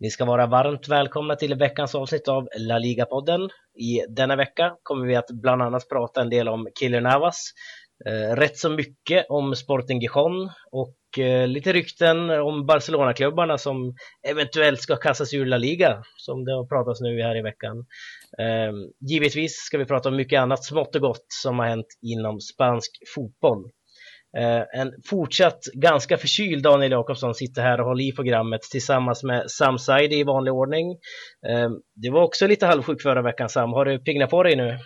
Ni ska vara varmt välkomna till veckans avsnitt av La Liga-podden. I denna vecka kommer vi att bland annat prata en del om Killer Navas, eh, rätt så mycket om Sporting Gijon och eh, lite rykten om Barcelona-klubbarna som eventuellt ska kastas ur La Liga, som det har pratats nu här i veckan. Eh, givetvis ska vi prata om mycket annat smått och gott som har hänt inom spansk fotboll. Eh, en fortsatt ganska förkyld Daniel Jakobsson sitter här och håller i programmet tillsammans med Sam Saidi i vanlig ordning. Eh, du var också lite halvsjuk förra veckan Sam, har du pignat på dig nu?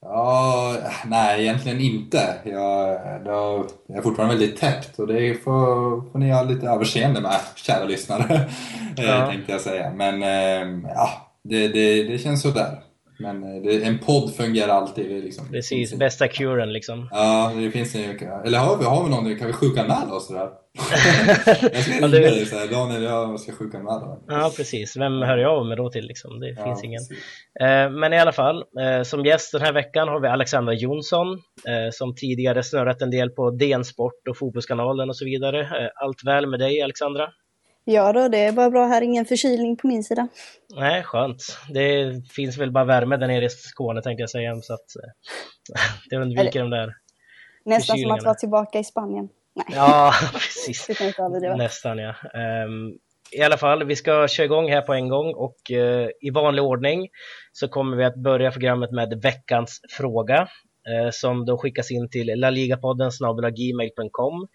Ja, nej egentligen inte. Jag, jag, jag är fortfarande väldigt täppt och det får, får ni ha lite överseende med, kära lyssnare. Eh, ja. tänkte jag säga. Men ja, det, det, det känns sådär. Men eh, det, en podd fungerar alltid. Liksom. Precis, bästa curen liksom. Ja, det finns en, Eller har vi, har vi någon, kan vi sjukanmäla oss där? jag ska ringa dig såhär, Daniel jag ska sjukanmäla dig. Ja, precis. Vem hör jag av mig då till liksom? Det ja, finns ingen. Eh, men i alla fall, eh, som gäst den här veckan har vi Alexandra Jonsson eh, som tidigare snurrat en del på DN Sport och Fotbollskanalen och så vidare. Allt väl med dig Alexandra? Ja då, det är bara bra här. Ingen förkylning på min sida. Nej, skönt. Det finns väl bara värme där nere i Skåne tänkte jag säga, så att det undviker de där Nästan som att vara tillbaka i Spanien. Nej. Ja, precis. Nästan ja. Um, i alla fall, vi ska köra igång här på en gång och uh, i vanlig ordning så kommer vi att börja programmet med veckans fråga uh, som då skickas in till laligapodden Eh,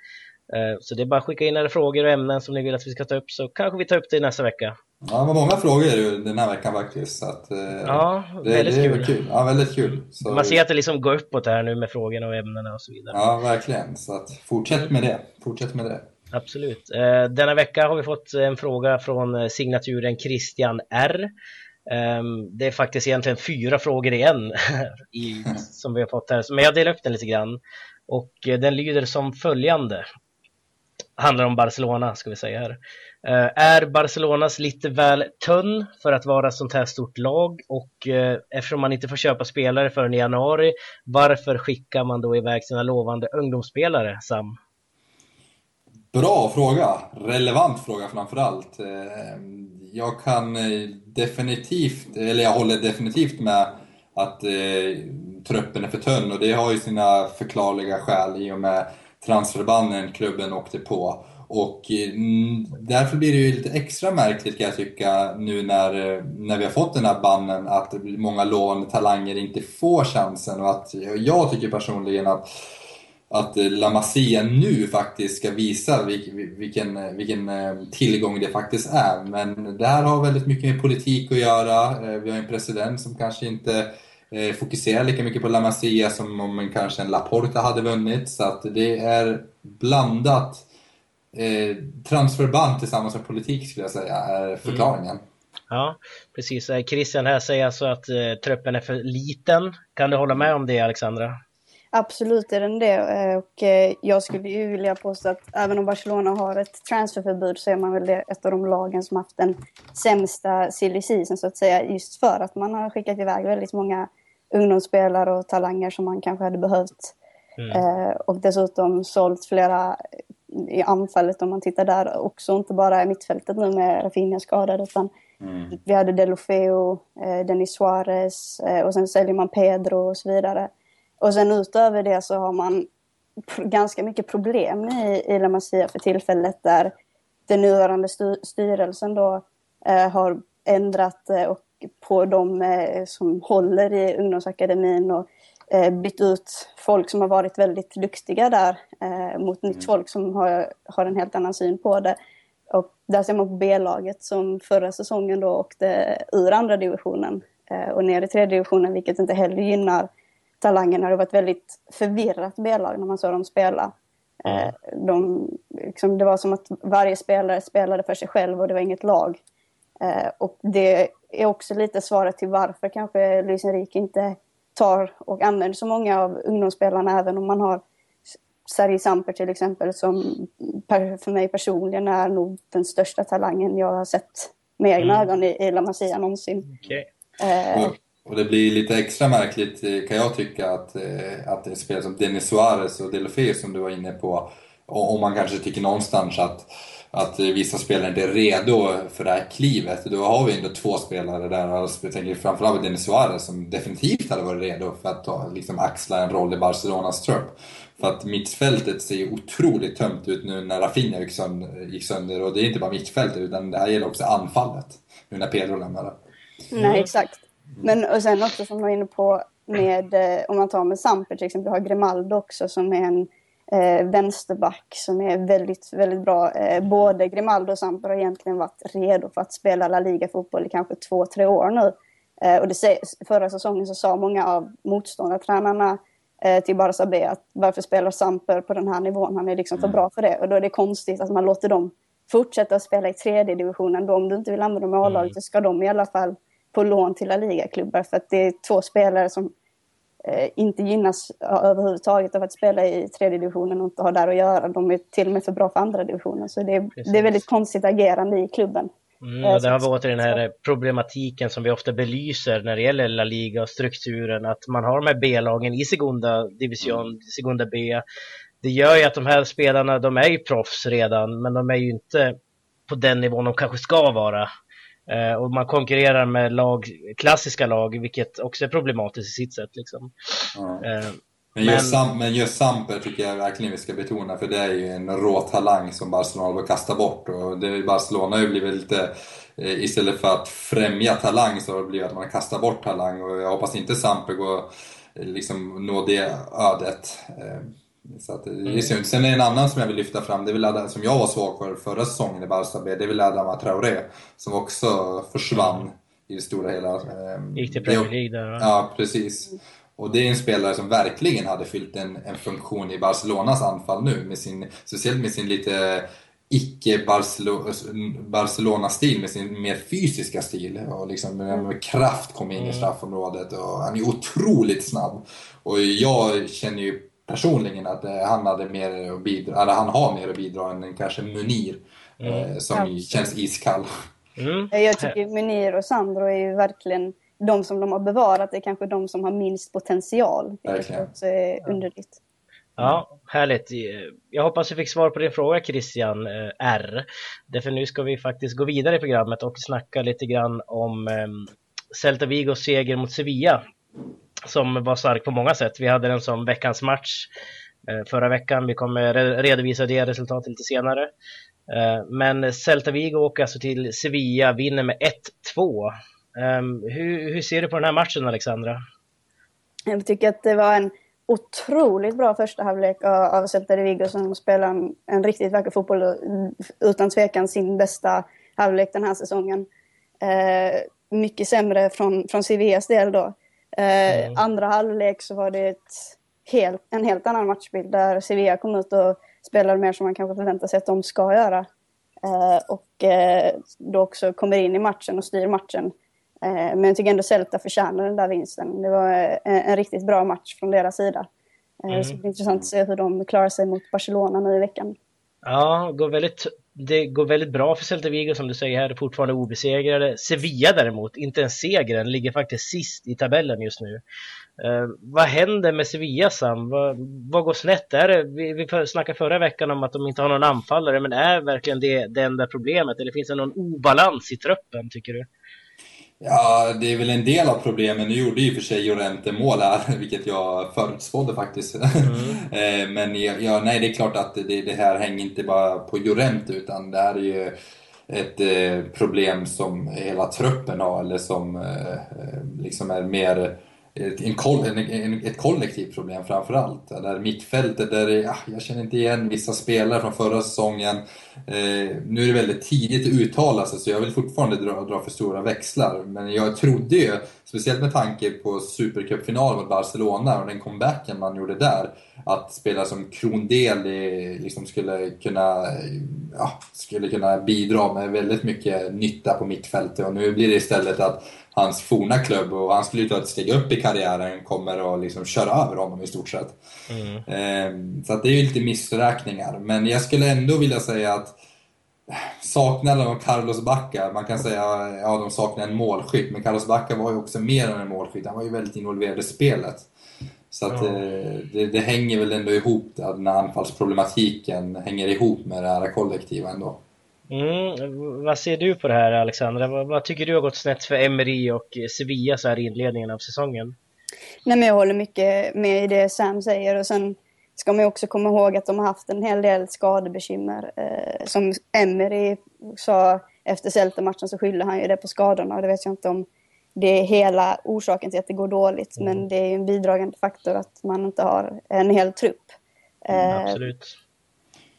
så det är bara att skicka in era frågor och ämnen som ni vill att vi ska ta upp så kanske vi tar upp det nästa vecka. Ja, det var många frågor den här veckan faktiskt. Så att, eh, ja, det, väldigt det kul. kul. Ja, väldigt kul. Så... Man ser att det liksom går uppåt här nu med frågorna och ämnena och så vidare. Ja, verkligen. Så att, fortsätt med det. Fortsätt med det. Absolut. Eh, denna vecka har vi fått en fråga från signaturen Christian R. Ehm, det är faktiskt egentligen fyra frågor igen i, som vi har fått här, men jag delar upp den lite grann. Och den lyder som följande handlar om Barcelona ska vi säga här. Uh, är Barcelonas lite väl tunn för att vara ett sånt här stort lag och uh, eftersom man inte får köpa spelare förrän i januari, varför skickar man då iväg sina lovande ungdomsspelare, Sam? Bra fråga, relevant fråga framförallt. Uh, jag kan definitivt, eller jag håller definitivt med att truppen är för tunn och det har ju sina förklarliga skäl i och med transferbanden klubben åkte på. Och mm, därför blir det ju lite extra märkligt kan jag tycka nu när, när vi har fått den här bannen att många lovande talanger inte får chansen och att jag tycker personligen att att La Masia nu faktiskt ska visa vilken, vilken eh, tillgång det faktiskt är. Men det här har väldigt mycket med politik att göra. Eh, vi har en president som kanske inte eh, fokuserar lika mycket på La Masia som om en, kanske en Laporta hade vunnit. Så att det är blandat. Eh, transferband tillsammans med politik skulle jag säga är förklaringen. Mm. Ja, precis. Eh, Christian här säger alltså att eh, truppen är för liten. Kan du hålla med om det Alexandra? Absolut är den det eh, och eh, jag skulle ju vilja påstå att även om Barcelona har ett transferförbud så är man väl ett av de lagen som haft den sämsta silly season så att säga just för att man har skickat iväg väldigt många ungdomsspelare och talanger som man kanske hade behövt. Mm. Eh, och dessutom sålt flera i anfallet om man tittar där också, inte bara i mittfältet nu med Rafinha skadad utan mm. vi hade Delofeo, eh, Denis Suarez eh, och sen säljer man Pedro och så vidare. Och sen utöver det så har man ganska mycket problem i, i La Masia för tillfället där den nuvarande styrelsen då eh, har ändrat eh, och på de eh, som håller i ungdomsakademin och eh, bytt ut folk som har varit väldigt duktiga där eh, mot nytt mm. folk som har, har en helt annan syn på det. Och där ser man på B-laget som förra säsongen då åkte ur andra divisionen och ner i tredje divisionen vilket inte heller gynnar talangerna. Det var ett väldigt förvirrat B-lag när man såg dem spela. Mm. De, liksom, det var som att varje spelare spelade för sig själv och det var inget lag. Och det är också lite svaret till varför kanske Luis Enrique inte tar och använder så många av ungdomsspelarna även om man har Sergi Samper till exempel som för mig personligen är nog den största talangen jag har sett med egna mm. ögon i, i La Masia någonsin. Okay. Eh, och det blir lite extra märkligt eh, kan jag tycka att, eh, att det spelar som Denis Suarez och Delofeu som du var inne på. Och, och man kanske tycker någonstans att att vissa spelare inte är redo för det här klivet. Då har vi ändå två spelare där, alltså, jag tänker framförallt Denis Suarez som definitivt hade varit redo för att ta, liksom, axla en roll i Barcelonas trupp. För att mittfältet ser ju otroligt tömt ut nu när Rafinha gick sönder, gick sönder. Och det är inte bara mittfältet utan det här gäller också anfallet. Nu när Pedro lämnade. Nej, exakt. Men och sen också som du var inne på med, eh, om man tar med Samper till exempel, du har Grimaldo också som är en eh, vänsterback som är väldigt, väldigt bra. Eh, både Grimaldo och Samper har egentligen varit redo för att spela La Liga-fotboll i kanske två, tre år nu. Eh, och det, förra säsongen så sa många av motståndartränarna eh, till Barca B att varför spelar Samper på den här nivån? Han är liksom för mm. bra för det. Och då är det konstigt att man låter dem fortsätta att spela i tredje divisionen. Då om du inte vill använda dem i A-laget mm. så ska de i alla fall på lån till La Liga-klubbar för att det är två spelare som inte gynnas överhuvudtaget av att spela i tredje divisionen och inte ha där att göra. De är till och med för bra för andra divisionen. Så det är, det är väldigt konstigt agerande i klubben. Mm, och det har vi åter den här problematiken som vi ofta belyser när det gäller La Liga och strukturen, att man har de här B-lagen i Segunda Division, mm. Segunda B. Det gör ju att de här spelarna, de är ju proffs redan, men de är ju inte på den nivån de kanske ska vara. Eh, och man konkurrerar med lag, klassiska lag, vilket också är problematiskt i sitt sätt. Liksom. Ja. Eh, men, just, Sam, men just Samper tycker jag verkligen vi ska betona, för det är ju en rå talang som Barcelona vill kasta bort. Och det, Barcelona har ju blivit lite, eh, istället för att främja talang så har det blivit att man kastar bort talang. Och jag hoppas inte Samper går, liksom, nå det ödet. Eh, så att det är mm. synd. Sen är det en annan som jag vill lyfta fram, det är väl Adam, som jag var svag för förra säsongen i Barca B, det är väl Adama Traoré. Som också försvann mm. i det stora hela. Gick till Premier League där Ja, precis. Och det är en spelare som verkligen hade fyllt en, en funktion i Barcelonas anfall nu, med sin, speciellt med sin lite icke-Barcelona-stil, med sin mer fysiska stil. Och liksom med kraft kom in i mm. straffområdet och han är otroligt snabb. Och jag känner ju personligen att eh, han hade mer att bidra, eller han har mer att bidra än kanske Munir, mm. Eh, som ja. känns iskall. Mm. Jag tycker Munir och Sandro är ju verkligen de som de har bevarat är kanske de som har minst potential. Vilket också är underligt. Ja, härligt. Jag hoppas vi fick svar på din fråga Christian eh, R. Därför nu ska vi faktiskt gå vidare i programmet och snacka lite grann om ehm, Celta Vigos seger mot Sevilla som var stark på många sätt. Vi hade den som veckans match eh, förra veckan. Vi kommer redovisa det resultatet lite senare. Eh, men Celta Vigo åker alltså till Sevilla, vinner med 1-2. Ehm, hur, hur, ser du på den här matchen Alexandra? Jag tycker att det var en otroligt bra första halvlek av Celta de Vigo som spelar en, en riktigt vacker fotboll och utan tvekan sin bästa halvlek den här säsongen. Eh, mycket sämre från, från Sevillas del då. Eh, mm. Andra halvlek så var det helt, en helt annan matchbild där Sevilla kom ut och spelade mer som man kanske förväntar sig att de ska göra. Eh, och eh, då också kommer in i matchen och styr matchen. Eh, men jag tycker ändå Celta förtjänar den där vinsten. Det var en, eh, en riktigt bra match från deras sida. Eh, mm. Så det blir intressant att se hur de klarar sig mot Barcelona nu i veckan. Ja, går väldigt, det går väldigt bra för Celta Vigo som du säger här, fortfarande obesegrade. Sevilla däremot, inte ens segern, ligger faktiskt sist i tabellen just nu. Eh, vad händer med Sevilla Sam? Vad, vad går snett? Är det, vi, vi snackade förra veckan om att de inte har någon anfallare, men är verkligen det det enda problemet? Eller finns det någon obalans i truppen, tycker du? Ja, det är väl en del av problemen. Nu gjorde ju för sig Jorente mål här, vilket jag förutspådde faktiskt. Mm. Men ja, nej, det är klart att det, det, här hänger inte bara på Jorente, utan det här är ju ett eh, problem som hela truppen har, eller som eh, eh liksom är mer en, en, ett kollektivt problem framförallt. Där mittfältet, där ja, ah, jag känner inte igen vissa spelare från förra säsongen. Eh, nu är det väldigt tidigt att uttala sig så jag vill fortfarande dra, dra för stora växlar. Men jag trodde ju, speciellt med tanke på Supercupfinalen mot Barcelona och den comebacken man gjorde där, att spelare som Krondel liksom skulle kunna, ja, skulle kunna bidra med väldigt mycket nytta på mittfältet. Och nu blir det istället att hans forna klubb och han skulle ta ett steg upp i karriären kommer att liksom köra över honom i stort sett. Mm. Ehm, så att det är ju lite missräkningar. Men jag skulle ändå vilja säga att saknaden av Carlos Bacca, man kan säga att ja, de saknar en målskytt, men Carlos Bacca var ju också mer än en målskytt, han var ju väldigt involverad i spelet. Så att. Eh, det, det, hänger väl ändå ihop, den här anfallsproblematiken hänger ihop med det här kollektiva ändå. Mm, vad ser du på det här Alexandra? Vad, vad, tycker du har gått snett för Emery och Sevilla så här i inledningen av säsongen? Nej, men jag håller mycket med i det Sam säger och sen ska man också komma ihåg att de har haft en hel del skadebekymmer. Eh, som Emery sa efter Celta-matchen så skyller han ju det på skadorna och det vet jag inte om det är hela orsaken till att det går dåligt. Mm. Men det är en bidragande faktor att man inte har en hel trupp. Mm, eh, absolut.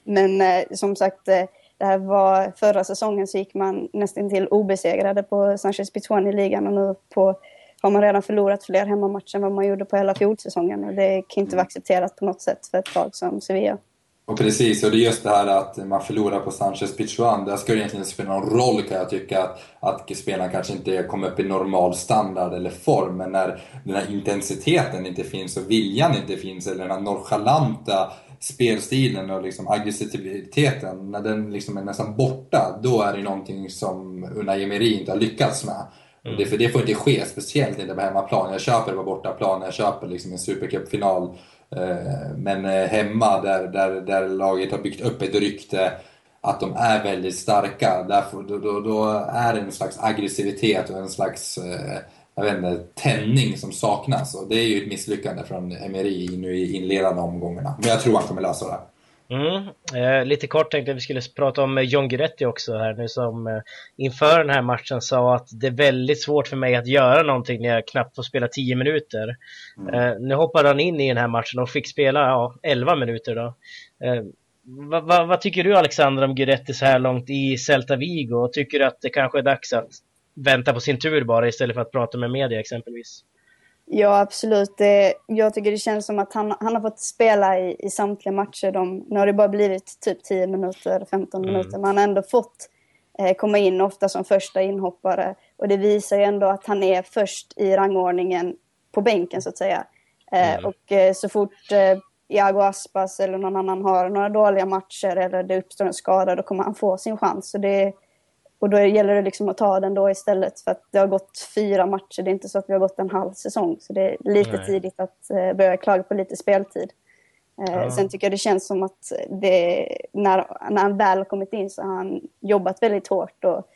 Men eh, som sagt, eh, det här var förra säsongen så gick man nästan till obesegrade på Sanchez Pizjuan i ligan och nu på, har man redan förlorat fler hemmamatcher än vad man gjorde på hela fjolsäsongen och det kan inte vara accepterat på något sätt för ett lag som Sevilla. Och precis, och det är just det här att man förlorar på Sanchez Pichuan. Där ska det egentligen spela någon roll kan jag tycka. Att, att spelaren kanske inte kommer upp i normal standard eller form. Men när den här intensiteten inte finns och viljan inte finns. Eller den här nonchalanta spelstilen och liksom aggressiviteten. När den liksom är nästan borta. Då är det någonting som Unai Emery inte har lyckats med. Mm. Det, för det får inte ske, speciellt inte på hemmaplan. Jag köper det på bortaplan, jag köper liksom en supercupfinal Eh, men eh, hemma där, där, där laget har byggt upp ett rykte att de är väldigt starka, därför, då, då, då är det en slags aggressivitet och en slags eh, jag vet inte, tändning som saknas. Och det är ju ett misslyckande från Emery nu i inledande omgångarna. Men jag tror han kommer lösa det. Mm. Eh, lite kort tänkte jag vi skulle prata om eh, John Guidetti också här nu som eh, inför den här matchen sa att det är väldigt svårt för mig att göra någonting när jag knappt får spela 10 minuter. Mm. Eh, nu hoppade han in i den här matchen och fick spela ja, 11 minuter då. Eh, vad va, va tycker du Alexander om Guidetti så här långt i Celta Vigo? Tycker du att det kanske är dags att vänta på sin tur bara istället för att prata med media exempelvis? Ja, absolut. Jag tycker det känns som att han, han har fått spela i, i samtliga matcher. De, nu har det bara blivit typ 10 minuter, 15 mm. minuter, men han har ändå fått eh, komma in ofta som första inhoppare. Och det visar ju ändå att han är först i rangordningen på bänken så att säga. Eh, mm. Och eh, så fort eh, Iago Aspas eller någon annan har några dåliga matcher eller det uppstår en skada, då kommer han få sin chans. Så det, och då gäller det liksom att ta den då istället för att det har gått fyra matcher. Det är inte så att vi har gått en halv säsong. Så det är lite Nej. tidigt att eh, börja klaga på lite speltid. Eh, ja. Sen tycker jag det känns som att det, när, när han väl har kommit in så har han jobbat väldigt hårt och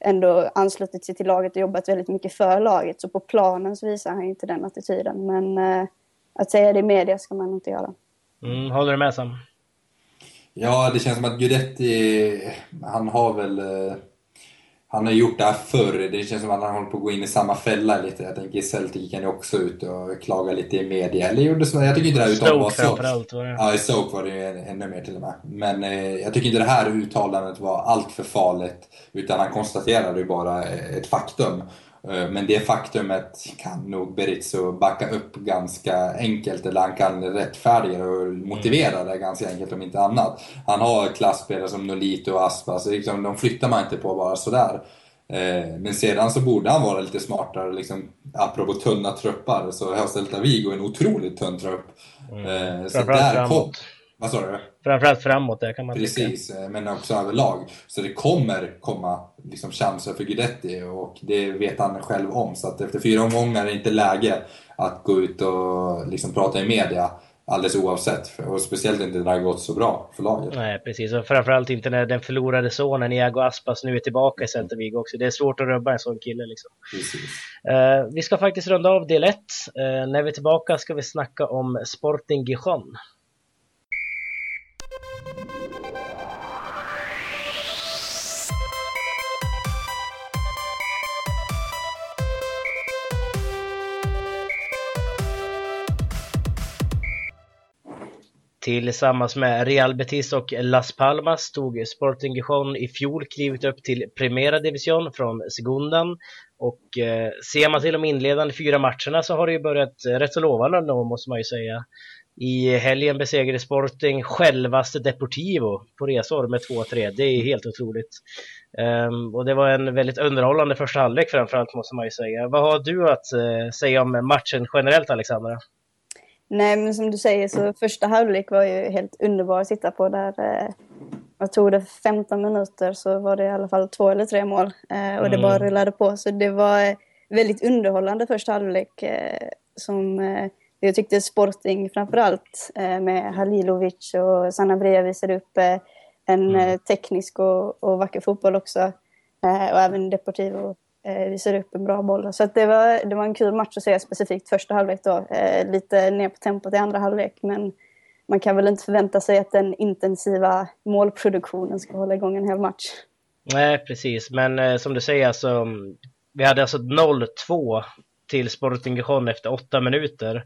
ändå anslutit sig till laget och jobbat väldigt mycket för laget. Så på planen så visar han inte den attityden. Men eh, att säga det i media ska man inte göra. Mm, håller du med Sam? Ja, det känns som att Guidetti, han har väl han har gjort det här förr. Det känns som att han håller på att gå in i samma fälla lite. Jag tänker Celtic gick han ju också ut och klagade lite i media. Eller gjorde så. Jag tycker inte det här uttalandet var så... framförallt var det. Ja, i Stoke var det ju ännu mer till och med. Men eh, jag tycker inte det här uttalandet var allt för farligt. Utan han konstaterade ju bara ett faktum. Eh, men det faktumet kan nog Berizzo backa upp ganska enkelt, eller han kan rättfärdiga och motivera det ganska enkelt om inte annat. Han har klasspelare som Nolito och Aspa, så liksom, de flyttar man inte på bara sådär. Eh, men sedan så borde han vara lite smartare, liksom, apropå tunna truppar, så Celta Vigo en otroligt tunn trupp. Mm. Eh, så där kom, vad sa du? Framförallt framåt där kan man Precis, tycka. Eh, men också överlag. Så det kommer komma liksom, chanser för Guidetti och det vet han själv om. Så att efter fyra omgångar är det inte läge att gå ut och liksom, prata i media alldeles oavsett. Och speciellt inte när det har gått så bra för laget. Nej, precis. Och framförallt inte när den förlorade sonen Iago Aspas nu är tillbaka i Celta Vigo också. Det är svårt att rubba en sån kille liksom. Uh, vi ska faktiskt runda av del 1. Uh, eh, när vi är tillbaka ska vi snacka om Sporting Gijon. Tillsammans med Real Betis och Las Palmas tog Sporting Gijon i fjol klivet upp till Primera Division från Segundan. Och eh, ser man till de inledande fyra matcherna så har det ju börjat rätt så lovande ändå måste man ju säga. I helgen besegrade Sporting självaste Deportivo på resor med 2-3. Det är helt otroligt. Um, och det var en väldigt underhållande första halvlek framförallt måste man ju säga. Vad har du att uh, säga om matchen generellt Alexandra? Nej men som du säger så första halvlek var ju helt underbar att titta på där. Uh, jag tog det 15 minuter så var det i alla fall två eller tre mål. Uh, och mm. det bara rullade på. Så det var väldigt underhållande första halvlek. som jag tyckte Sporting framförallt eh, med Halilovic och Sanabria visade upp eh, en mm. teknisk och, och vacker fotboll också. och även Deportivo Eh, visade upp en bra boll. Så det, var, det var en kul match att se specifikt första halvlek då. Eh, lite ner på tempot i andra halvlek men man kan väl inte förvänta sig att den intensiva målproduktionen ska hålla igång en hel match. Nej, precis. Men eh, som du säger, alltså, vi hade alltså 0-2 till Sporting Gijon efter åtta minuter.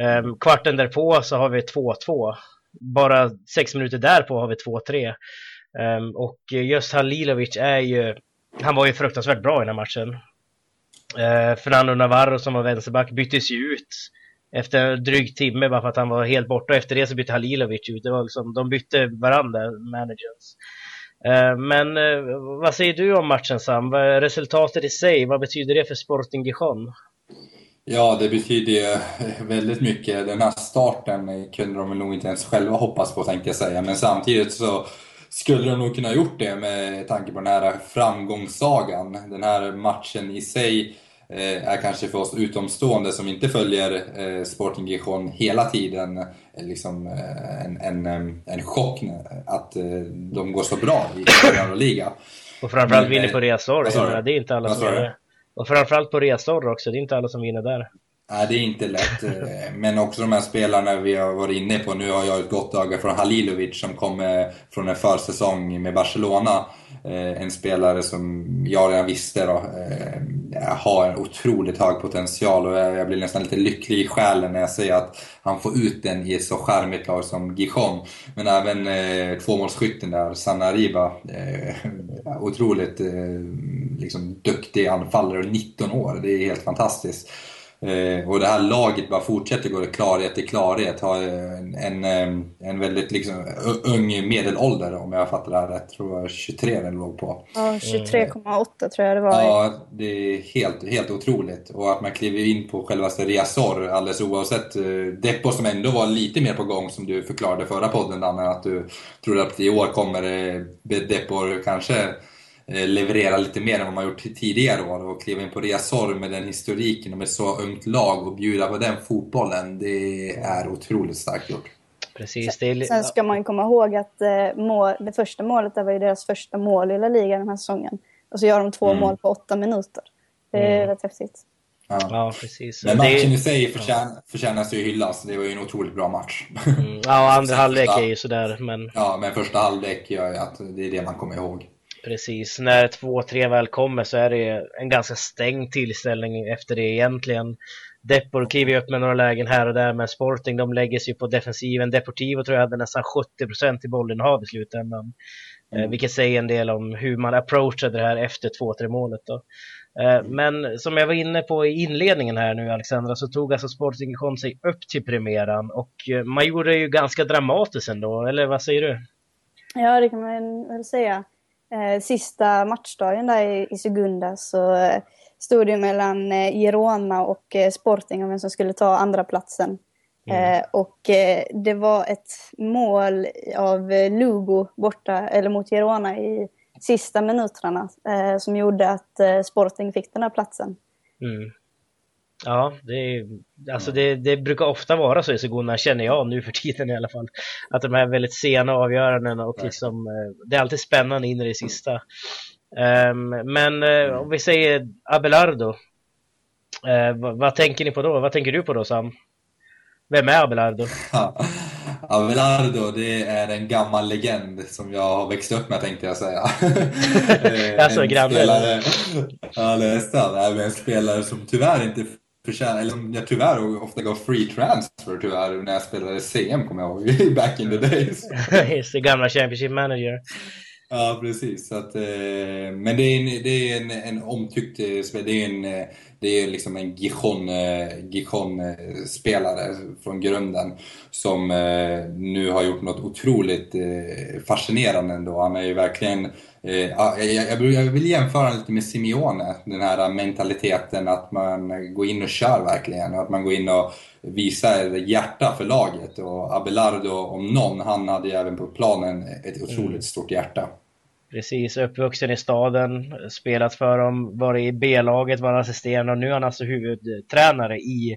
Eh, kvarten därpå så har vi 2-2. Bara sex minuter därpå har vi 2-3. Eh, och just Halilovic är ju, han var ju fruktansvärt bra i den här matchen. Eh, Fernando Navarro som var vänsterback byttes ju ut efter dryg timme bara för att han var helt borta. Efter det så bytte Halilovic ut. Det var liksom, de bytte varandra, managers. Eh, men eh, vad säger du om matchen Sam? Resultatet i sig, vad betyder det för Sporting Gijon? Ja, det betyder ju väldigt mycket. Den här starten kunde de nog inte ens själva hoppas på tänkte jag säga. Men samtidigt så skulle de nog kunna gjort det med tanke på den här framgångssagan. Den här matchen i sig Eh, är kanske för oss utomstående som inte följer eh, Sporting Gijon hela tiden eh, liksom en, en, en chock att de går så bra i liga. Och framförallt vinner på Reasor. Det är inte alla som gör Och framförallt på Reasor också, det är inte alla som vinner där. Nej, det är inte lätt. Eh, men också de här spelarna vi har varit inne på. Nu har jag ett gott öga från Halilovic som kommer från en försäsong med Barcelona. Eh, en spelare som jag redan visste då, eh, har en otroligt hög potential och jag blir nästan lite lycklig i själen när jag ser att han får ut den i ett så charmigt lag som Gijon. Men även eh, tvåmålsskytten där, Sanariba. Eh, otroligt eh, liksom, duktig anfallare och 19 år. Det är helt fantastiskt. Eh, och det här laget bara fortsätter gå klarhet i klarhet. Har en, en, eh, en väldigt liksom, ung medelålder om jag fattar det här rätt. Tror jag 23 den låg på. Ja, 23,8 tror jag det var. Ja, det är helt, helt otroligt. Och att man kliver in på självaste Riazor alldeles oavsett. Eh, Deppo som ändå var lite mer på gång som du förklarade förra podden Danne. Att du tror att i år kommer Deppo kanske leverera lite mer än vad man gjort tidigare år och kliva in på Riazor med den historiken och med så ungt lag och bjuda på den fotbollen, det är otroligt starkt gjort. Precis. Sen, sen ska man komma ihåg att eh, mål, det första målet det var ju deras första mål i La Liga den här säsongen. Och så gör de två mm. mål på åtta minuter. Det är mm. rätt häftigt. Ja. ja, precis. Men matchen i sig förtjän, förtjänas ju hyllas. Det var ju en otroligt bra match. Mm. Ja, och andra halvlek är ju sådär, men... Ja, men första halvlek gör ju att det är det man kommer ihåg. Precis, när 2-3 väl kommer så är det en ganska stängd tillställning efter det egentligen. Depor kliver upp med några lägen här och där, men Sporting de lägger sig på defensiven. Deportivo tror jag hade nästan 70% i bollinnehav i slutändan. Eh, mm. vilket säger en del om hur man approachade det här efter 2-3 målet. Då. Eh, men som jag var inne på i inledningen här nu Alexandra så tog alltså Sporting Gijon sig upp till premiäran och eh, man gjorde det ju ganska dramatiskt ändå, eller vad säger du? Ja, det kan man väl säga eh, sista matchdagen där i, i Segunda så eh, stod det mellan eh, Girona och eh, Sporting om vem som skulle ta andra platsen. Mm. Eh, och eh, det var ett mål av Lugo borta, eller mot Girona i sista minuterna eh, som gjorde att Sporting fick den här platsen. Mm. Ja, det, alltså det, det, brukar ofta vara så i Segona, känner jag nu för tiden i alla fall. Att de här väldigt sena avgörandena och liksom, eh, det är alltid spännande in i det sista. Um, men uh, om vi säger Abelardo, uh, vad, vad, tänker ni på då? Vad tänker du på då Sam? Vem är Abelardo? Abelardo, det är en gammal legend som jag har växt upp med tänkte jag säga. alltså granne? Spelare, ja, nästan. En spelare som tyvärr inte förtjänar, eller jag tyvärr ofta gav free transfer tyvärr när jag spelade CM kommer jag ihåg, back in the days. Just det, gamla Championship Manager. Ja, precis. Så att, eh, men det är en, det är en, en omtyckt eh, spelare. Det är en, det är liksom en Gijon-spelare från grunden som nu har gjort något otroligt fascinerande ändå. Han är ju verkligen jag vill jämföra lite med Simeone, den här mentaliteten att man går in och kör verkligen. Att man går in och visar hjärta för laget. Och Abelardo om någon, han hade ju även på planen ett otroligt mm. stort hjärta. Precis, uppvuxen i staden, spelat för dem, varit i B-laget, var assisterande och nu är han alltså huvudtränare i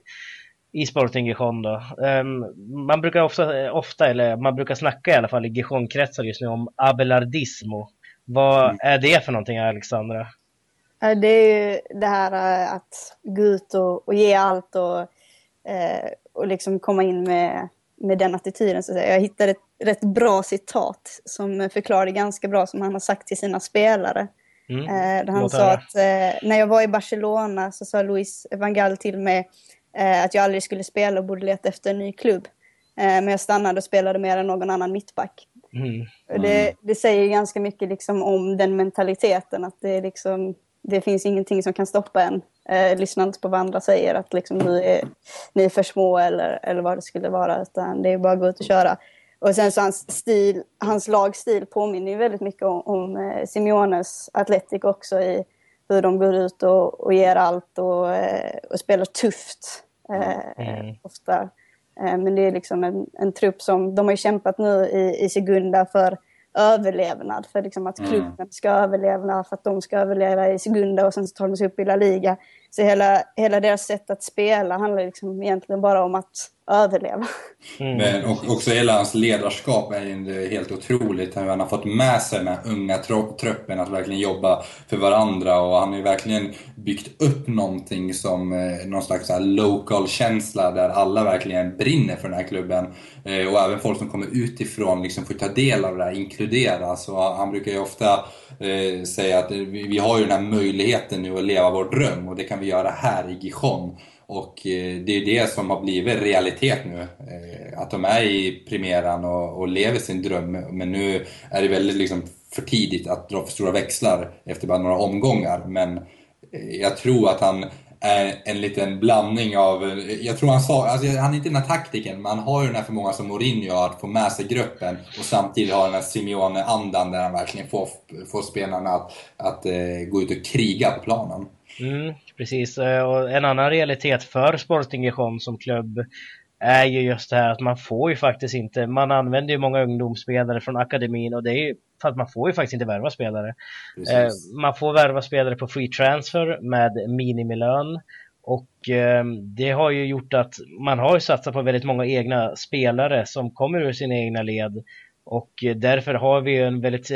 i Sporting Gijon då. Um, man brukar ofta, ofta, eller man brukar snacka i alla fall i Gijon-kretsar just nu om abelardismo. Vad mm. är det för någonting Alexandra? Det är ju det här eh, att gå ut och, och ge allt och, eh, och liksom komma in med, med den attityden. Så jag hittade ett rätt bra citat som förklarade ganska bra som han har sagt till sina spelare. Mm. Eh, där han sa att eh, när jag var i Barcelona så sa Luis van Gaal till mig eh, att jag aldrig skulle spela och borde leta efter en ny klubb. Eh, men jag stannade och spelade mer än någon annan mittback. Mm. Mm. Det, det, säger ganska mycket liksom om den mentaliteten, att det, liksom, det finns ingenting som kan stoppa en. Eh, lyssna inte på vad andra säger, att liksom, ni, är, ni är för små eller, eller vad det skulle vara, utan det är bara att gå ut och köra. Och sen så hans stil, hans lagstil påminner ju väldigt mycket om, om eh, Simeones Atletic också i hur de går ut och, och ger allt och, eh, och spelar tufft. Eh, mm. Ofta. Eh, men det är liksom en, en trupp som, de har ju kämpat nu i, i Segunda för överlevnad, för liksom att mm. klubben ska överleva, för att de ska överleva i Segunda och sen så tar de sig upp i La Liga. Så hela, hela deras sätt att spela handlar liksom egentligen bara om att överleva. Mm. Men också hela hans ledarskap är ju helt otroligt. Han har fått med sig den här unga truppen att verkligen jobba för varandra och han har ju verkligen byggt upp någonting som eh, någon slags local känsla där alla verkligen brinner för den här klubben. Eh, och även folk som kommer utifrån liksom får ta del av det här, inkluderas. Och han brukar ju ofta eh, säga att vi har ju den här möjligheten nu att leva vår dröm och det kan vi göra här i Gijon. Och eh, det är det som har blivit realitet nu. Eh, att de är i premiären och, och lever sin dröm. Men nu är det väldigt liksom för tidigt att dra för stora växlar efter bara några omgångar. Men eh, jag tror att han är en liten blandning av, jag tror han sa, alltså han är inte den här taktiken, men han har ju den här förmågan som Mourinho att få med sig gruppen och samtidigt ha den här Simeone-andan där han verkligen får, får spelarna att, att gå ut och kriga på planen. Mm, precis, eh, och en annan realitet för Sporting Gijon som klubb är ju just det här att man får ju faktiskt inte, man använder ju många ungdomsspelare från akademin och det är ju för att man får ju faktiskt inte värva spelare. Eh, man får värva spelare på free transfer med minimilön och eh, det har ju gjort att man har ju satsat på väldigt många egna spelare som kommer ur sina egna led och därför har vi ju en väldigt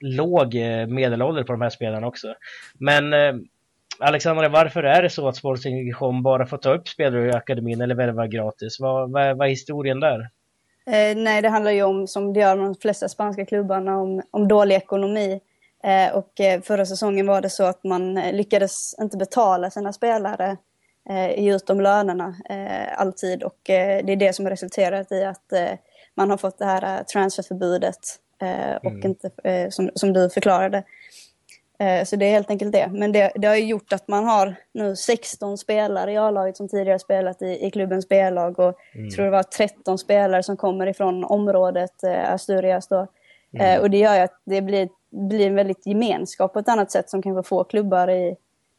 låg medelålder på de här spelarna också. Men Alexandra, varför är det så att Sporting Gijon bara får ta upp spelare i akademin eller värva gratis? Vad, vad, vad är historien där? Eh, nej, det handlar ju om, som det gör med de flesta spanska klubbarna, om, om dålig ekonomi. Eh, och eh, förra säsongen var det så att man eh, lyckades inte betala sina spelare eh, just de lönerna eh, alltid. Och eh, det är det som har resulterat i att man har fått det här transferförbudet och mm. inte, som, som du förklarade. Eh, så det är helt enkelt det. Men det, det har ju gjort att man har nu 16 spelare i A-laget som tidigare spelat i, i klubbens B-lag och mm. tror det var 13 spelare som kommer ifrån området eh, Asturias då. Mm. Eh, och det gör ju att det blir, blir en väldigt gemenskap på ett annat sätt som kanske få klubbar i,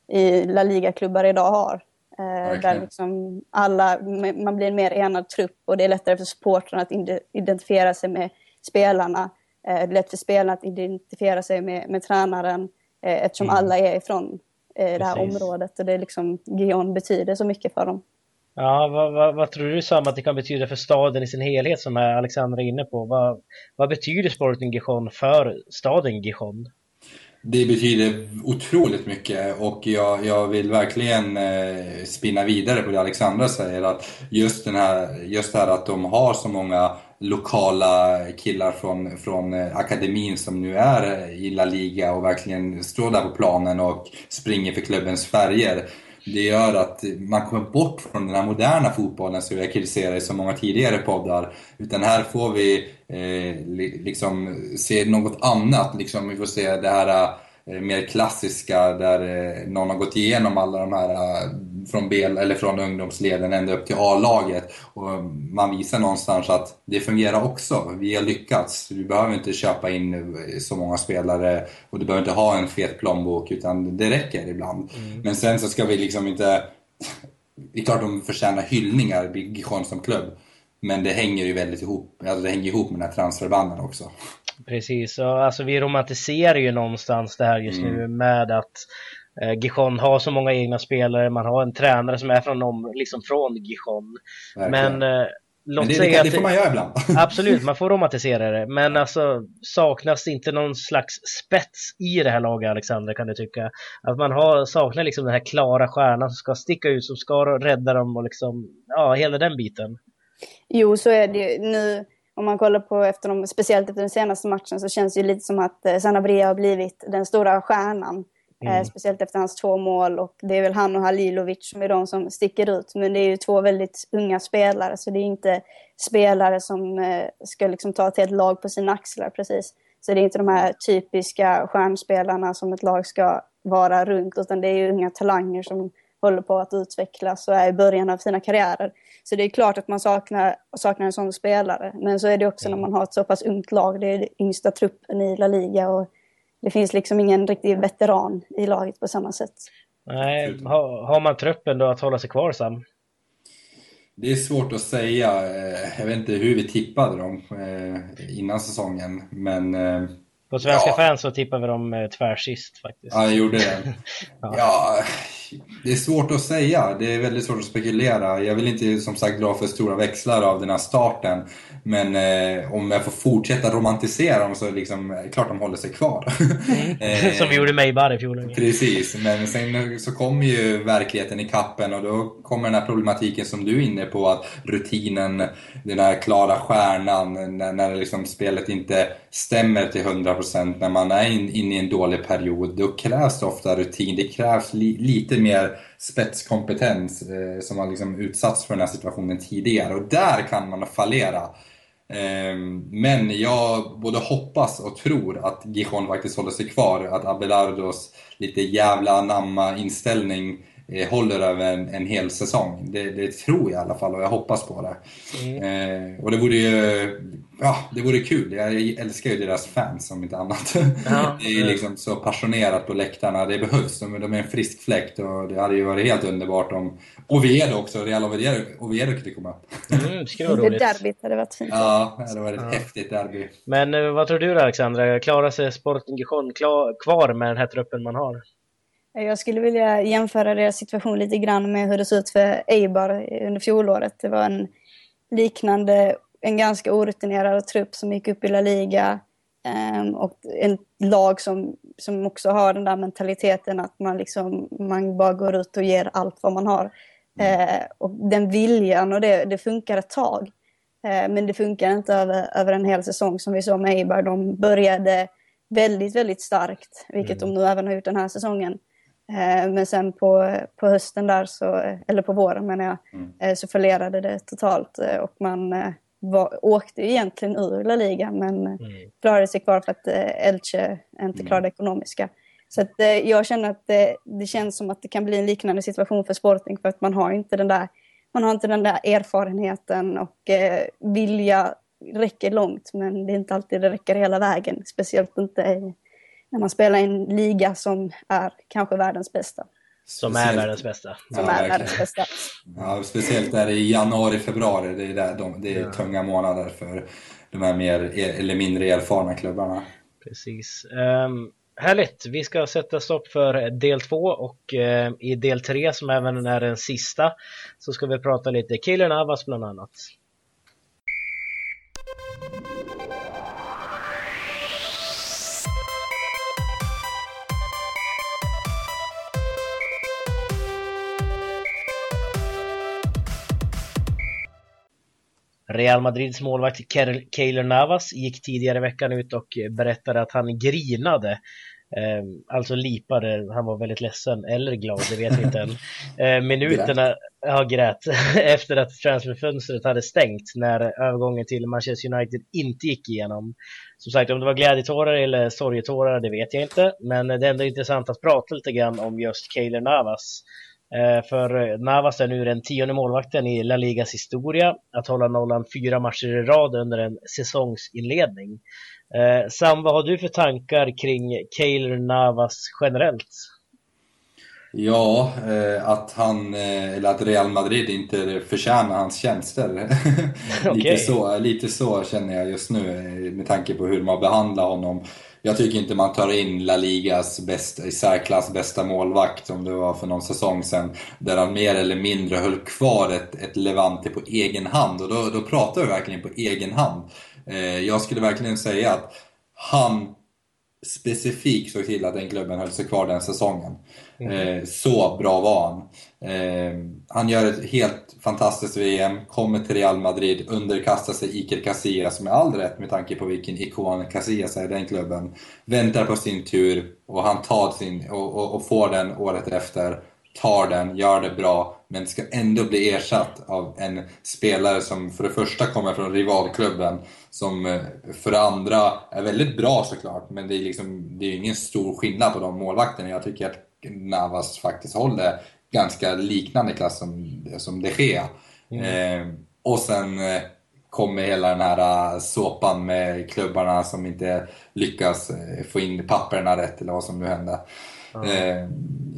i La Liga-klubbar idag har. Okay. Där liksom alla, man blir en mer enad trupp och det är lättare för supportrarna att identifiera sig med spelarna. Det är lätt för spelarna att identifiera sig med, med tränaren. Eh, eftersom mm. alla är ifrån eh, det här området och det är liksom Gion betyder så mycket för dem. Ja, vad, vad, vad, tror du Sam att det kan betyda för staden i sin helhet som Alexandra är inne på? Vad, vad betyder Sporting Gijon för staden Gijon? Det betyder otroligt mycket och jag, jag vill verkligen eh, spinna vidare på det Alexandra säger. Att just, den här, just det här att de har så många lokala killar från, från eh, akademin som nu är eh, i La Liga och verkligen står där på planen och springer för klubbens färger. Det gör att man kommer bort från den här moderna fotbollen som vi har kritiserat i så många tidigare poddar. Utan här får vi eh, liksom se något annat. Liksom, vi får se det här Eh, mer klassiska där eh, någon har gått igenom alla de här eh, från, B, eller från ungdomsleden ända upp till A-laget. Och man visar någonstans att det fungerar också. Vi har lyckats. Vi behöver inte köpa in så många spelare och du behöver inte ha en fet plånbok utan det räcker ibland. Mm. Men sen så ska vi liksom inte... Det är klart de förtjänar hyllningar, Gijon som klubb. Men det hänger ju väldigt ihop, alltså det hänger ihop med den här transferbanden också. Precis, och alltså vi romantiserar ju någonstans det här just mm. nu med att Eh, Gijon har så många egna spelare, man har en tränare som är från, liksom från Gijon. Men eh, Låt men det, det, det, får man göra ibland. Absolut, man får romantisera det. Men alltså saknas inte någon slags spets i det här laget, Alexander, kan du tycka? Att man har, saknar liksom den här klara stjärnan som ska sticka ut, som ska rädda dem och liksom, ja, hela den biten. Jo, så är det ju. Nu, om man kollar på, efter de, speciellt efter den senaste matchen, så känns det ju lite som att eh, Sanabria har blivit den stora stjärnan. Eh, mm. speciellt efter hans två mål och det är väl han och Halilovic som är de som sticker ut. Men det är ju två väldigt unga spelare så det är inte spelare som eh, ska liksom ta ett helt lag på sina axlar precis. Så det är inte de här typiska stjärnspelarna som ett lag ska vara runt utan det är ju unga talanger som håller på att utvecklas och är i början av sina karriärer. Så det är klart att man saknar, saknar en sån spelare. Men så är det också mm. när man har ett så pass ungt lag. Det är den yngsta truppen i La Liga och det finns liksom ingen riktig veteran i laget på samma sätt. Nej, har, har man truppen då att hålla sig kvar Sam? Det är svårt att säga. Eh, jag vet inte hur vi tippade dem eh, innan säsongen, men... Eh, på Svenska ja. fans så tippade vi dem tvärsist faktiskt. Ja, jag gjorde det. ja. ja. Det är svårt att säga. Det är väldigt svårt att spekulera. Jag vill inte som sagt dra för stora växlar av den här starten. Men eh, om jag får fortsätta romantisera dem så liksom, klart de håller sig kvar. Mm. eh, Som vi gjorde med Eibar i fjol. Precis, men sen så kommer ju verkligheten i kappen och då kommer den här problematiken som du är inne på, att rutinen, den här klara stjärnan, när, när liksom spelet inte stämmer till 100% när man är inne in i en dålig period, då krävs det ofta rutin. Det krävs li, lite mer spetskompetens eh, som har liksom utsatts för den här situationen tidigare och där kan man fallera. Eh, men jag både hoppas och tror att Gijon faktiskt håller sig kvar, att Abelardos lite jävla anamma inställning eh, håller över en, en hel säsong. Det, det, tror jag i alla fall och jag hoppas på det. Mm. Eh, och det vore ju ja, det vore kul. Jag älskar ju deras fans om inte annat. Ja, det är liksom så passionerat på läktarna. Det behövs. De, de är en frisk fläkt och det hade ju varit helt underbart om Oviedo också, Real Oviedo, Oviedo kunde komma upp. Mm, det skulle vara roligt. derbyt hade varit fint. Ja, det hade varit ett ja. häftigt derby. Men eh, vad tror du Alexandra? Klarar sig Sporting Gijon kvar med den här truppen man har? Jag skulle vilja jämföra deras situation lite grann med hur det såg ut för Eibar under fjolåret. Det var en liknande en ganska orutinerad trupp som gick upp i La Liga. Um, och en lag som, som också har den där mentaliteten att man, liksom, man bara går ut och ger allt vad man har. Uh, och den viljan och det, det funkar ett tag. Uh, men det funkar inte över, över en hel säsong som vi såg med Eibar. De började väldigt, väldigt starkt, vilket mm. de nu även har gjort den här säsongen. Uh, men sen på, på hösten där, så, eller på våren menar jag, mm. så förlerade det totalt och man var, åkte egentligen ur La Liga men mm. klarade sig kvar för att eh, Elche inte mm. klarade ekonomiska. Så att, eh, jag känner att det, det, känns som att det kan bli en liknande situation för Sporting för att man har inte den där, man har inte den där erfarenheten och eh, vilja räcker långt men det är inte alltid det räcker hela vägen. Speciellt inte i, när man spelar i en liga som är kanske världens bästa. Som är världens bästa. Som ja, är världens bästa. Ja, speciellt där i januari, februari. Det är, där de, det är ja. tunga månader för de här mer eller mindre erfarna klubbarna. Precis. Um, härligt! Vi ska sätta stopp för del två och uh, i del tre som även är den sista så ska vi prata lite Killer Navas bland annat. Real Madrids målvakt Keylor Navas gick tidigare i veckan ut och berättade att han grinade. Eh, alltså lipade, han var väldigt ledsen eller glad, det vet vi inte än. Eh, minuterna, ja grät, efter att transferfönstret hade stängt när övergången till Manchester United inte gick igenom. Som sagt, om det var glädjetårar eller sorgetårar, det vet jag inte. Men det är ändå intressant att prata lite grann om just Keylor Navas. Eh, för Navas är nu den tionde målvakten i La Ligas historia att hålla nollan fyra matcher i rad under en säsongsinledning. Eh, Sam, vad har du för tankar kring Keylor Navas generellt? Ja, eh, att han, eller att Real Madrid inte förtjänar hans tjänster. okay. lite, så, lite så känner jag just nu med tanke på hur de har behandlat honom jag tycker inte man tar in La Ligas bästa, i särklass bästa målvakt som det var för någon säsong sedan. Där han mer eller mindre höll kvar ett, ett Levante på egen hand. Och då, då pratar vi verkligen på egen hand. Eh, jag skulle verkligen säga att han specifikt såg till att den klubben höll sig kvar den säsongen. Mm. Eh, så bra var han. Eh, han gör ett helt fantastiskt VM, kommer till Real Madrid, underkastar sig Iker Casillas med all rätt med tanke på vilken ikon Casillas är i den klubben. Väntar på sin tur och han tar sin, och, och, och får den året efter tar den, gör det bra, men ska ändå bli ersatt av en spelare som för det första kommer från rivalklubben, som eh, för det andra är väldigt bra såklart, men det är, liksom, det är ingen stor skillnad på de målvakterna. Jag tycker att Navas faktiskt håller ganska liknande klass som, som de Gea. Mm. Eh, och sen eh, kommer hela den här uh, såpan med klubbarna som inte lyckas eh, få in papperna rätt eller vad som nu hände. Eh,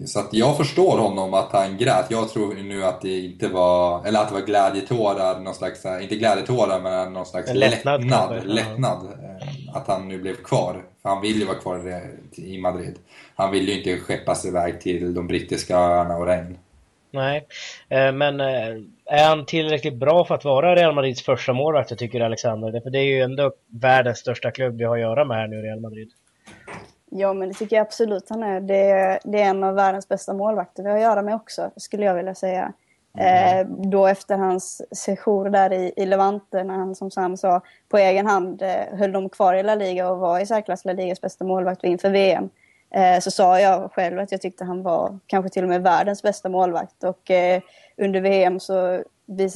så att jag förstår honom att han grät. Jag tror nu att det inte var, eller att det var glädjetårar, någon slags, eh, inte glädjetårar men någon slags en lättnad. Lättnad, lättnad eh, att han nu blev kvar. För han vill ju vara kvar i Madrid. Han vill ju inte skeppas iväg till de brittiska öarna och regn. Nej, men är han tillräckligt bra för att vara Real Madrids första målvakt, tycker Alexander? För det är ju ändå världens största klubb vi har att göra med här nu, Real Madrid. Ja, men det tycker jag absolut han är. Det, är. det är en av världens bästa målvakter vi har att göra med också, skulle jag vilja säga. Mm. Eh, då efter hans sejour där i, i Levante, när han som Sam sa, på egen hand eh, höll dem kvar i La Liga och var i särklass La Ligas bästa målvakt inför VM. Eh, så sa jag själv att jag tyckte han var kanske till och med världens bästa målvakt. Och eh, under VM så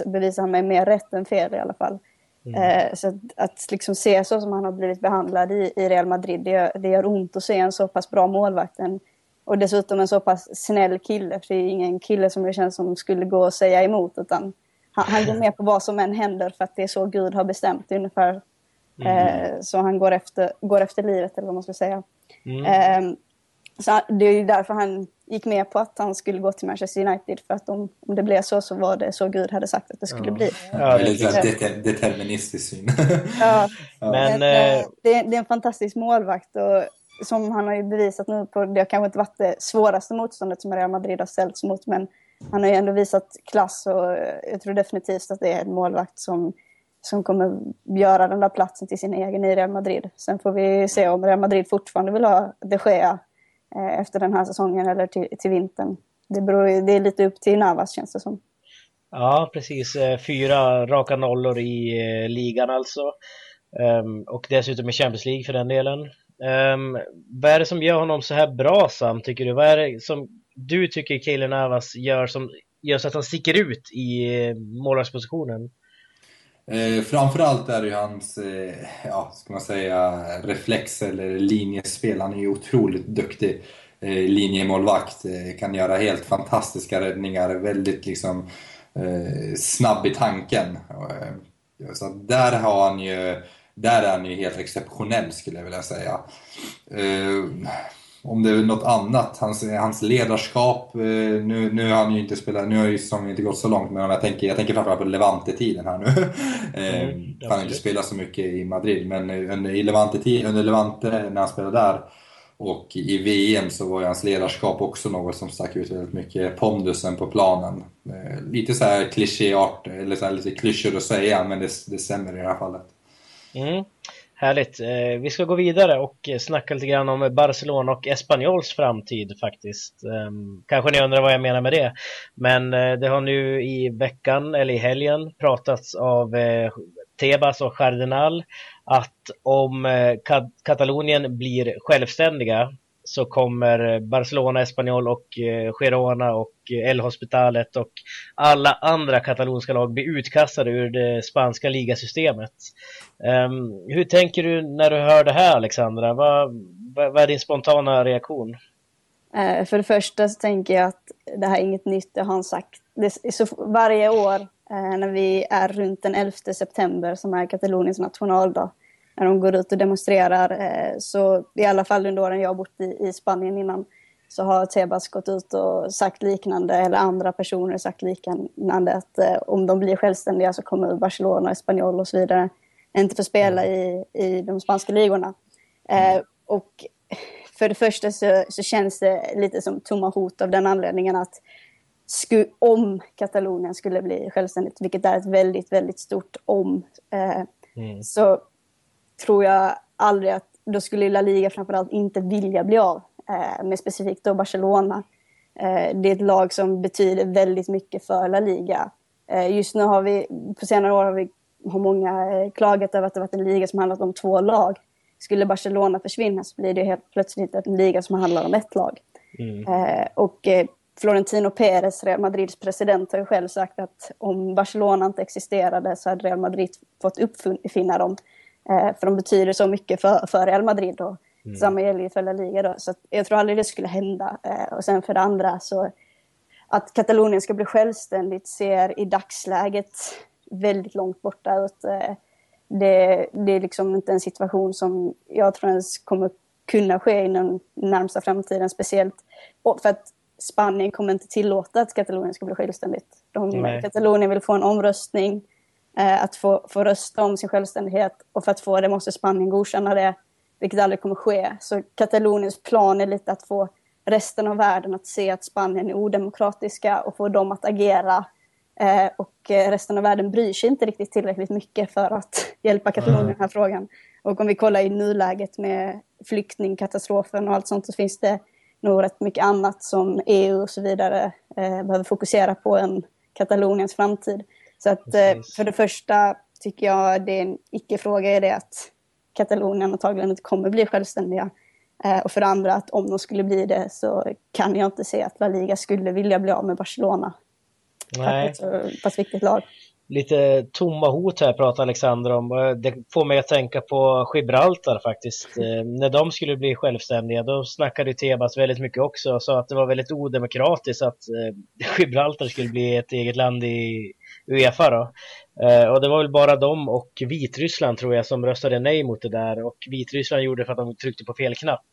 bevisade han mig mer rätt än fel i alla fall. Mm. Eh, så att, att liksom se så som han har blivit behandlad i, i Real Madrid, det gör, det gör ont att se en så pass bra målvakt. En, och dessutom en så pass snäll kille, för det är ingen kille som det känns som skulle gå och säga emot, utan han, han går med på vad som än händer för att det är så Gud har bestämt ungefär. Mm. Eh, så han går efter, går efter livet, eller vad man ska säga. Mm. Eh, så det är därför han gick med på att han skulle gå till Manchester United. För att om, om det blev så så var det så Gud hade sagt att det skulle ja. bli. Ja, det är deterministisk syn. ja. Men, Men äh... det, är, det, är en fantastisk målvakt. Och som han har ju bevisat nu på, det har kanske inte varit det svåraste motståndet som Real Madrid har ställts mot. Men han har ju ändå visat klass och jag tror definitivt att det är en målvakt som som kommer göra den där platsen till sin egen i Real Madrid. Sen får vi se om Real Madrid fortfarande vill ha de Gea Eh, Eh, efter den här säsongen eller till, till vintern. Det, beror, det är lite upp till Navas känns det som. Ja, precis. Eh, fyra raka nollor i eh, ligan alltså. Um, och dessutom i Champions League för den delen. Um, vad är det som gör honom så här bra Sam, tycker du? Vad är det som du tycker Kaeli Navas gör som gör så att han sticker ut i målvaktspositionen? Eh, framförallt är det ju hans, eh, ja, ska man säga, reflex eller linjespel. Han är ju otroligt duktig eh, linjemålvakt. Eh, kan göra helt fantastiska räddningar, väldigt liksom eh, snabb i tanken. Eh, så där har han ju, där är han ju helt exceptionell skulle jag vilja säga. Eh, om det är något annat, hans, hans ledarskap, eh, nu, nu har han ju inte spelat, nu har ju säsongen inte gått så långt, men jag tänker, jag tänker framförallt på Levante-tiden här nu. Mm, han har inte spelat så mycket i Madrid, men under, i Levante, under Levante, när han spelade där, och i VM så var ju hans ledarskap också något som stack ut väldigt mycket. Pondusen på planen. Eh, lite så här klichéart, eller så lite klyschor att säga, men det, det stämmer i det här fallet. Mm. Härligt. Eh, vi ska gå vidare och snacka lite grann om Barcelona och Espanyols framtid faktiskt. Ehm, kanske ni undrar vad jag menar med det. Men eh, det har nu i veckan, eller i helgen, pratats av eh, Tebas och Cardenal att om Katalonien blir självständiga så kommer eh, Barcelona, Espanyol och eh, Girona och eh, El Hospitalet och alla andra katalonska lag bli utkastade ur det spanska ligasystemet. Um, hur tänker du när du hör det här Alexandra? Vad, vad, vad är din spontana reaktion? Uh, för det första så tänker jag att det här är inget nytt, det har han sagt. Det så varje år uh, när vi är runt den 11 september som är Kataloniens nationaldag när de går ut och demonstrerar. Eh, så i alla fall under åren jag har bott i, i Spanien innan så har Tebas gått ut och sagt liknande, eller andra personer sagt liknande, att eh, om de blir självständiga så kommer Barcelona, Espanyol och så vidare inte få spela i, i de spanska ligorna. Eh, och för det första så, så, känns det lite som tomma hot av den anledningen att sku, om Katalonien skulle bli självständigt, vilket är ett väldigt, väldigt stort om, eh, mm. så tror jag aldrig att då skulle La Liga framförallt inte vilja bli av eh, med specifikt då Barcelona. Eh, det är ett lag som betyder väldigt mycket för La Liga. Eh, just nu har vi, på senare år har, vi, har många eh, klagat över att det varit en liga som handlat om två lag. Skulle Barcelona försvinna så blir det helt plötsligt en liga som handlar om ett lag. Mm. Eh, och eh, Florentino Pérez, Real Madrids president, har ju själv sagt att om Barcelona inte existerade så hade Real Madrid fått uppfinna dem. Eh, för de betyder så mycket för, för Real Madrid. Och mm. Samma gäller ju för La Liga. Då, så jag tror aldrig det skulle hända. Eh, och sen för det andra så att Katalonien ska bli självständigt ser i dagsläget väldigt långt borta ut. Eh, det, det är liksom inte en situation som jag tror ens kommer kunna ske inom närmsta framtiden. Speciellt för att Spanien kommer inte tillåta att Katalonien ska bli självständigt. De, Katalonien vill få en omröstning, Eh, att få, få rösta om sin självständighet och för att få det måste Spanien godkänna det, vilket aldrig kommer ske. Så Kataloniens plan är lite att få resten av världen att se att Spanien är odemokratiska och få dem att agera. Eh, och resten av världen bryr sig inte riktigt tillräckligt mycket för att hjälpa Katalonien i den här frågan. Och om vi kollar i nuläget med flyktingkatastrofen och allt sånt så finns det nog rätt mycket annat som EU och så vidare eh, behöver fokusera på än Kataloniens framtid. Så att eh, för det första tycker jag det är en icke-fråga i det att Katalonien antagligen inte kommer bli självständiga. Eh, och för det andra att om de skulle bli det så kan jag inte se att La Liga skulle vilja bli av med Barcelona. Nej. Ett så pass viktigt lag lite tomma hot här pratar Alexander om. Det får mig att tänka på Gibraltar faktiskt. Eh, när de skulle bli självständiga då snackade Tebas väldigt mycket också och sa att det var väldigt odemokratiskt att eh, Gibraltar skulle bli ett eget land i Uefa då. Eh, och det var väl bara de och Vitryssland tror jag som röstade nej mot det där och Vitryssland gjorde det för att de tryckte på fel knapp.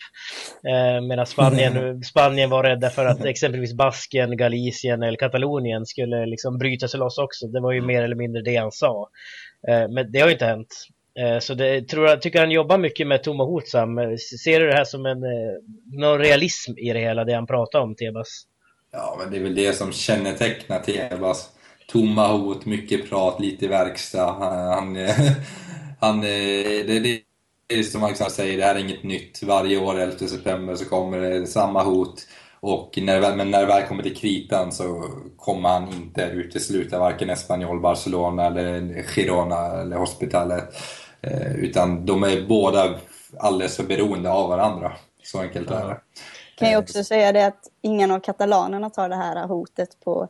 Eh, medan Spanien, Spanien var rädda för att exempelvis Basken, Galicien eller Katalonien skulle liksom bryta sig loss också. Det var ju mer eller mindre det han sa. Eh, men det har ju inte hänt. Så det, tror jag tycker han jobbar mycket med tomma hot Sam. Ser du det här som en, någon realism i det hela, det han pratar om, Tebas? Ja, men det är väl det som kännetecknar Tebas tomma hot, mycket prat, lite verkstad. Han, han, eh, det, det är som Alexander säger, det här är inget nytt. Varje år 11 september så kommer det samma hot. Och när, men när det väl kommer till kritan så kommer han inte utesluta varken Espanyol, Barcelona, eller Girona eller Hospitalet. Eh, utan de är båda alldeles för beroende av varandra. Så enkelt är det. Kan jag också säga det att ingen av katalanerna tar det här hotet på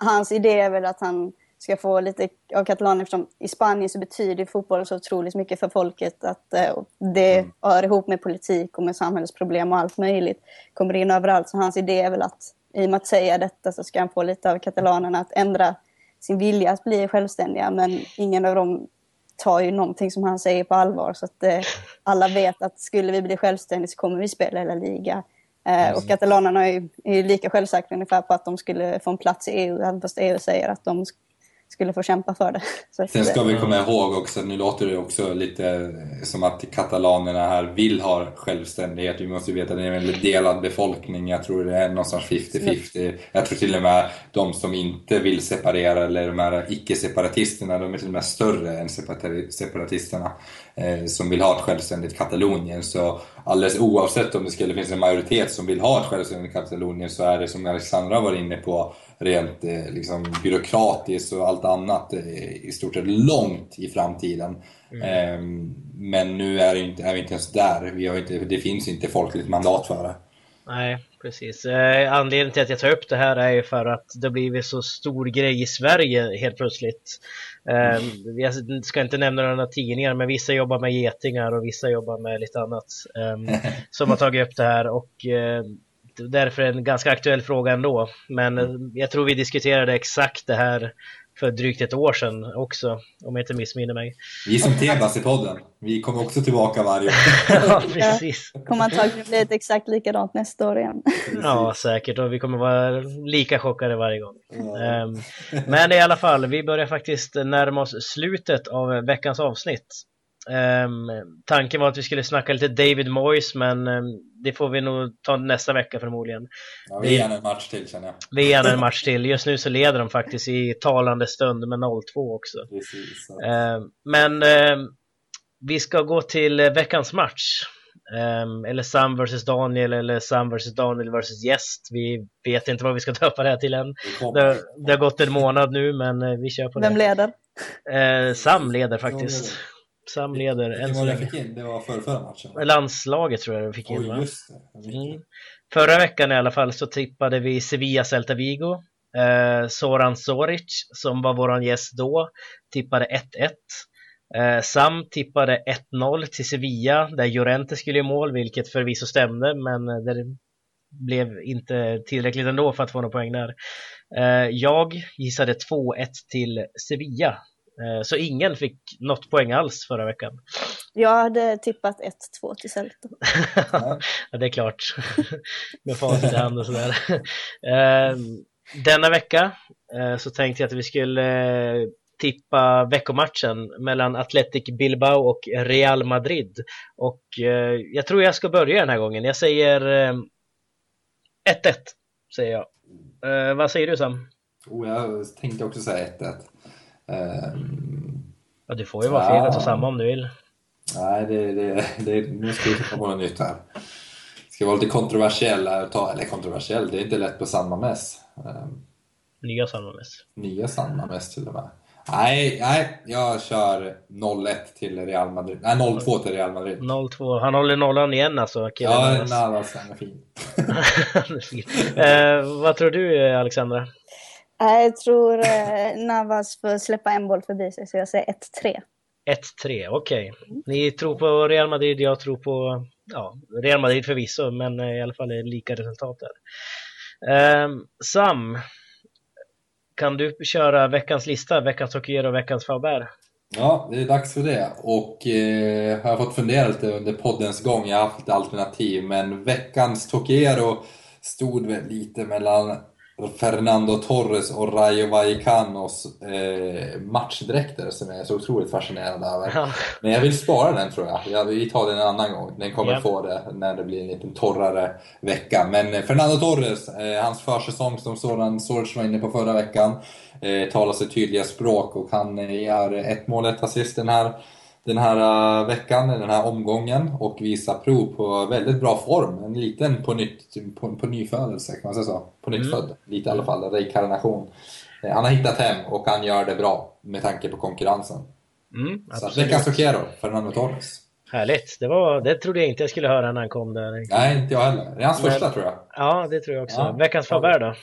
Hans idé är väl att han ska få lite av Katalonien eftersom i Spanien så betyder fotboll så otroligt mycket för folket att eh, det mm. hör ihop med politik och med samhällsproblem och allt möjligt. Kommer in överallt. Så hans idé är väl att i och med att säga detta så ska han få lite av katalanerna att ändra sin vilja att bli självständiga men ingen av dem tar ju någonting som han säger på allvar så att eh, alla vet att skulle vi bli självständiga så kommer vi spela hela liga. Mm. Och katalanerna är ju, är lika självsäkra ungefär på att de skulle få en plats i EU, även fast EU säger att de skulle få kämpa för det. Så Sen ska vi komma ihåg också, nu låter det också lite som att katalanerna här vill ha självständighet. Vi måste veta att det är en delad befolkning. Jag tror det är någonstans 50-50. Jag tror till och med de som inte vill separera, eller de här icke-separatisterna, de är till och med större än separatisterna eh, som vill ha ett självständigt Katalonien. Så alldeles oavsett om det skulle finnas en majoritet som vill ha ett självständigt Katalonien så är det som Alexandra var inne på rent eh, liksom, byråkratiskt och allt annat eh, i stort sett långt i framtiden. Mm. Ehm, men nu är, inte, är, vi inte ens där. Vi har inte, det finns inte folkligt mandat för det. Nej, precis. Eh, anledningen till att jag tar upp det här är ju för att det blivit så stor grej i Sverige helt plötsligt. Jag ska inte nämna några tidningar, men vissa jobbar med getingar och vissa jobbar med lite annat eh, som har tagit upp det här. Och därför en ganska aktuell fråga ändå. Men mm. jag tror vi diskuterade exakt det här för drygt ett år sedan också, om jag inte missminner mig. Vi som Tebas i podden, vi kommer också tillbaka varje år. ja, precis. Det kommer antagligen bli ett exakt likadant nästa år igen. ja, säkert. Och vi kommer vara lika chockade varje gång. Ja. Um, men i alla fall, vi börjar faktiskt närma oss slutet av veckans avsnitt. Um, tanken var att vi skulle snacka lite David Moyes, men um, det får vi nog ta nästa vecka förmodligen. Ja, vi ger en match till känner jag. Vi ger en match till. Just nu så leder de faktiskt i talande stund med 0-2 också. Precis. Um, men vi ska gå till veckans match. Um, eller Sam vs Daniel eller Sam vs Daniel vs Gäst. Vi vet inte vad vi ska döpa det här till än. Det, det, har gått en månad nu men uh, vi kör på Vem det. Vem leder? Uh, Sam leder faktiskt. Sam leder än så länge. Det var förra, förra matchen? Landslaget tror jag fick in va? just. Mm. Förra veckan i alla fall så tippade vi Sevilla Celta Vigo. Uh, Soran Soric som var våran gäst då tippade 1-1. Eh, Sam tippade 1-0 till Sevilla där Llorente skulle i mål, vilket förvisso stämde, men eh, det blev inte tillräckligt ändå för att få några poäng där. Eh, jag gissade 2-1 till Sevilla, eh, så ingen fick något poäng alls förra veckan. Jag hade tippat 1-2 till Celta. ja, det är klart. Med facit i hand och sådär. Eh, denna vecka eh, så tänkte jag att vi skulle tippa veckomatchen mellan Athletic Bilbao och Real Madrid. Och eh, jag tror jag ska börja den här gången. Jag säger 1-1, eh, säger jag. Eh, vad säger du Sam? Oh, jag tänkte också säga 1-1. Um, ja, du får ju vara fel och ta samma om du vill. Nej, det, det, det, nu ska vi titta på något nytt här. Ska vara lite kontroversiell, eller kontroversiell, det är inte lätt på samma mäss. Um, nya samma mäss. Nya samma mäss till och med. Nej, nej, jag kör 0-1 till Real Madrid. Nej, 0-2 till Real Madrid. 0-2. Han håller nollan igen alltså, killen. Ja, Navas, han är fin. eh, vad tror du, Alexandra? Jag tror eh, Navas får släppa en boll förbi sig, så jag säger 1-3. 1-3, okej. Okay. Ni tror på Real Madrid, jag tror på ja, Real Madrid förvisso, men i alla fall lika resultat där. Eh, Sam, kan du köra veckans lista, veckans Tokiero och veckans Faber? Ja, det är dags för det. Och eh, har jag fått fundera lite under poddens gång. Jag har haft lite alternativ, men veckans Tokiero stod väl lite mellan Fernando Torres och Rayo Vallecanos eh, matchdräkter som jag är så otroligt fascinerad över. Ja. Men jag vill spara den tror jag. jag vi tar den en annan gång. Den kommer yeah. få det när det blir en lite torrare vecka. Men eh, Fernando Torres, eh, hans försäsong som sådan, Sorge var inne på förra veckan, eh, talar sitt tydliga språk och han eh, gör ett mål, ett assist den här den här uh, veckan, den här omgången och visar prov på väldigt bra form. En liten på, nytt, på, på nyfödelse, kan man säga så? På nytt mm. lite i alla fall, reinkarnation. Uh, han har hittat hem och han gör det bra med tanke på konkurrensen. Mm, så veckans Toquero, Fernando Torres. Härligt, det, var, det trodde jag inte jag skulle höra när han kom där. Nej, inte jag heller. Det är hans Men, första tror jag. Ja, det tror jag också. Ja. Veckans Faber då?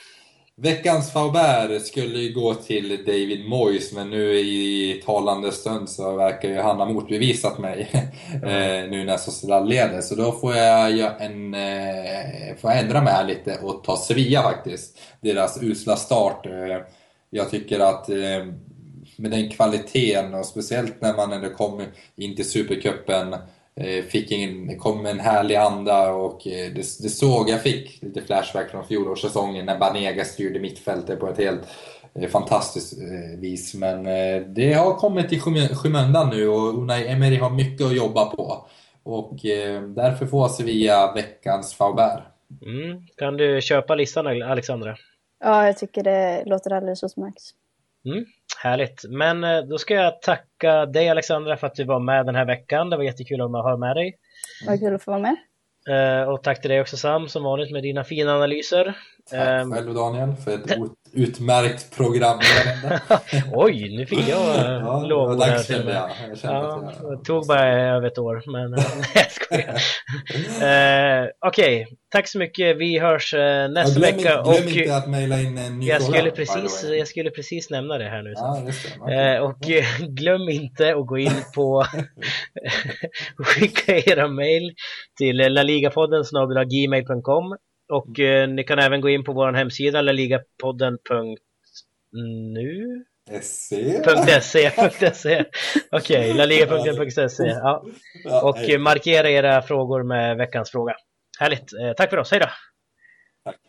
Veckans Faubert skulle ju gå till David Moyes, men nu i talande stund så verkar ju han ha motbevisat mig mm. nu när Sociedad leder. Så då får jag, en, eh, får jag ändra mig här lite och ta Sevilla faktiskt. Deras usla start. Eh, jag tycker att med den kvaliteten och speciellt när man ändå kom in till Supercupen fick in, kom med en härlig anda och eh, det, det såg, jag fick lite flashback från fjolårssäsongen när Banega styrde mittfältet på ett helt eh, fantastiskt vis. Men det har kommit i skymundan nu och Unai Emery har mycket att jobba på. Och därför får Sevilla veckans Faubert. Mm. Kan du köpa listan Alexandra? Ja, jag tycker det låter alldeles utmärkt. Mm. Härligt, men eh, då ska jag tacka dig Alexandra för att du var med den här veckan. Det var jättekul att ha med dig. Vad kul att få vara med. Eh, och tack till dig också Sam, som vanligt med dina fina analyser. Tack um, själv Daniel för ett utmärkt program. Oj, nu fick jag ja, lovord här. Kände jag. jag ja, det tog bara över ett år, men jag skojar. uh, Okej, okay. tack så mycket. Vi hörs uh, nästa glöm vecka. Glöm och, inte att mejla in en ny jag. Skulle precis, jag skulle precis nämna det här nu. Ja, okay. uh, och glöm inte att gå in på skicka era mejl till laligapodden gmail.com och eh, ni kan även gå in på vår hemsida laligapodden.nu SE. .se, .se. Okej, okay, laliga.se. Ja. Och markera era frågor med veckans fråga. Härligt. Eh, tack för oss, hej då! Tack.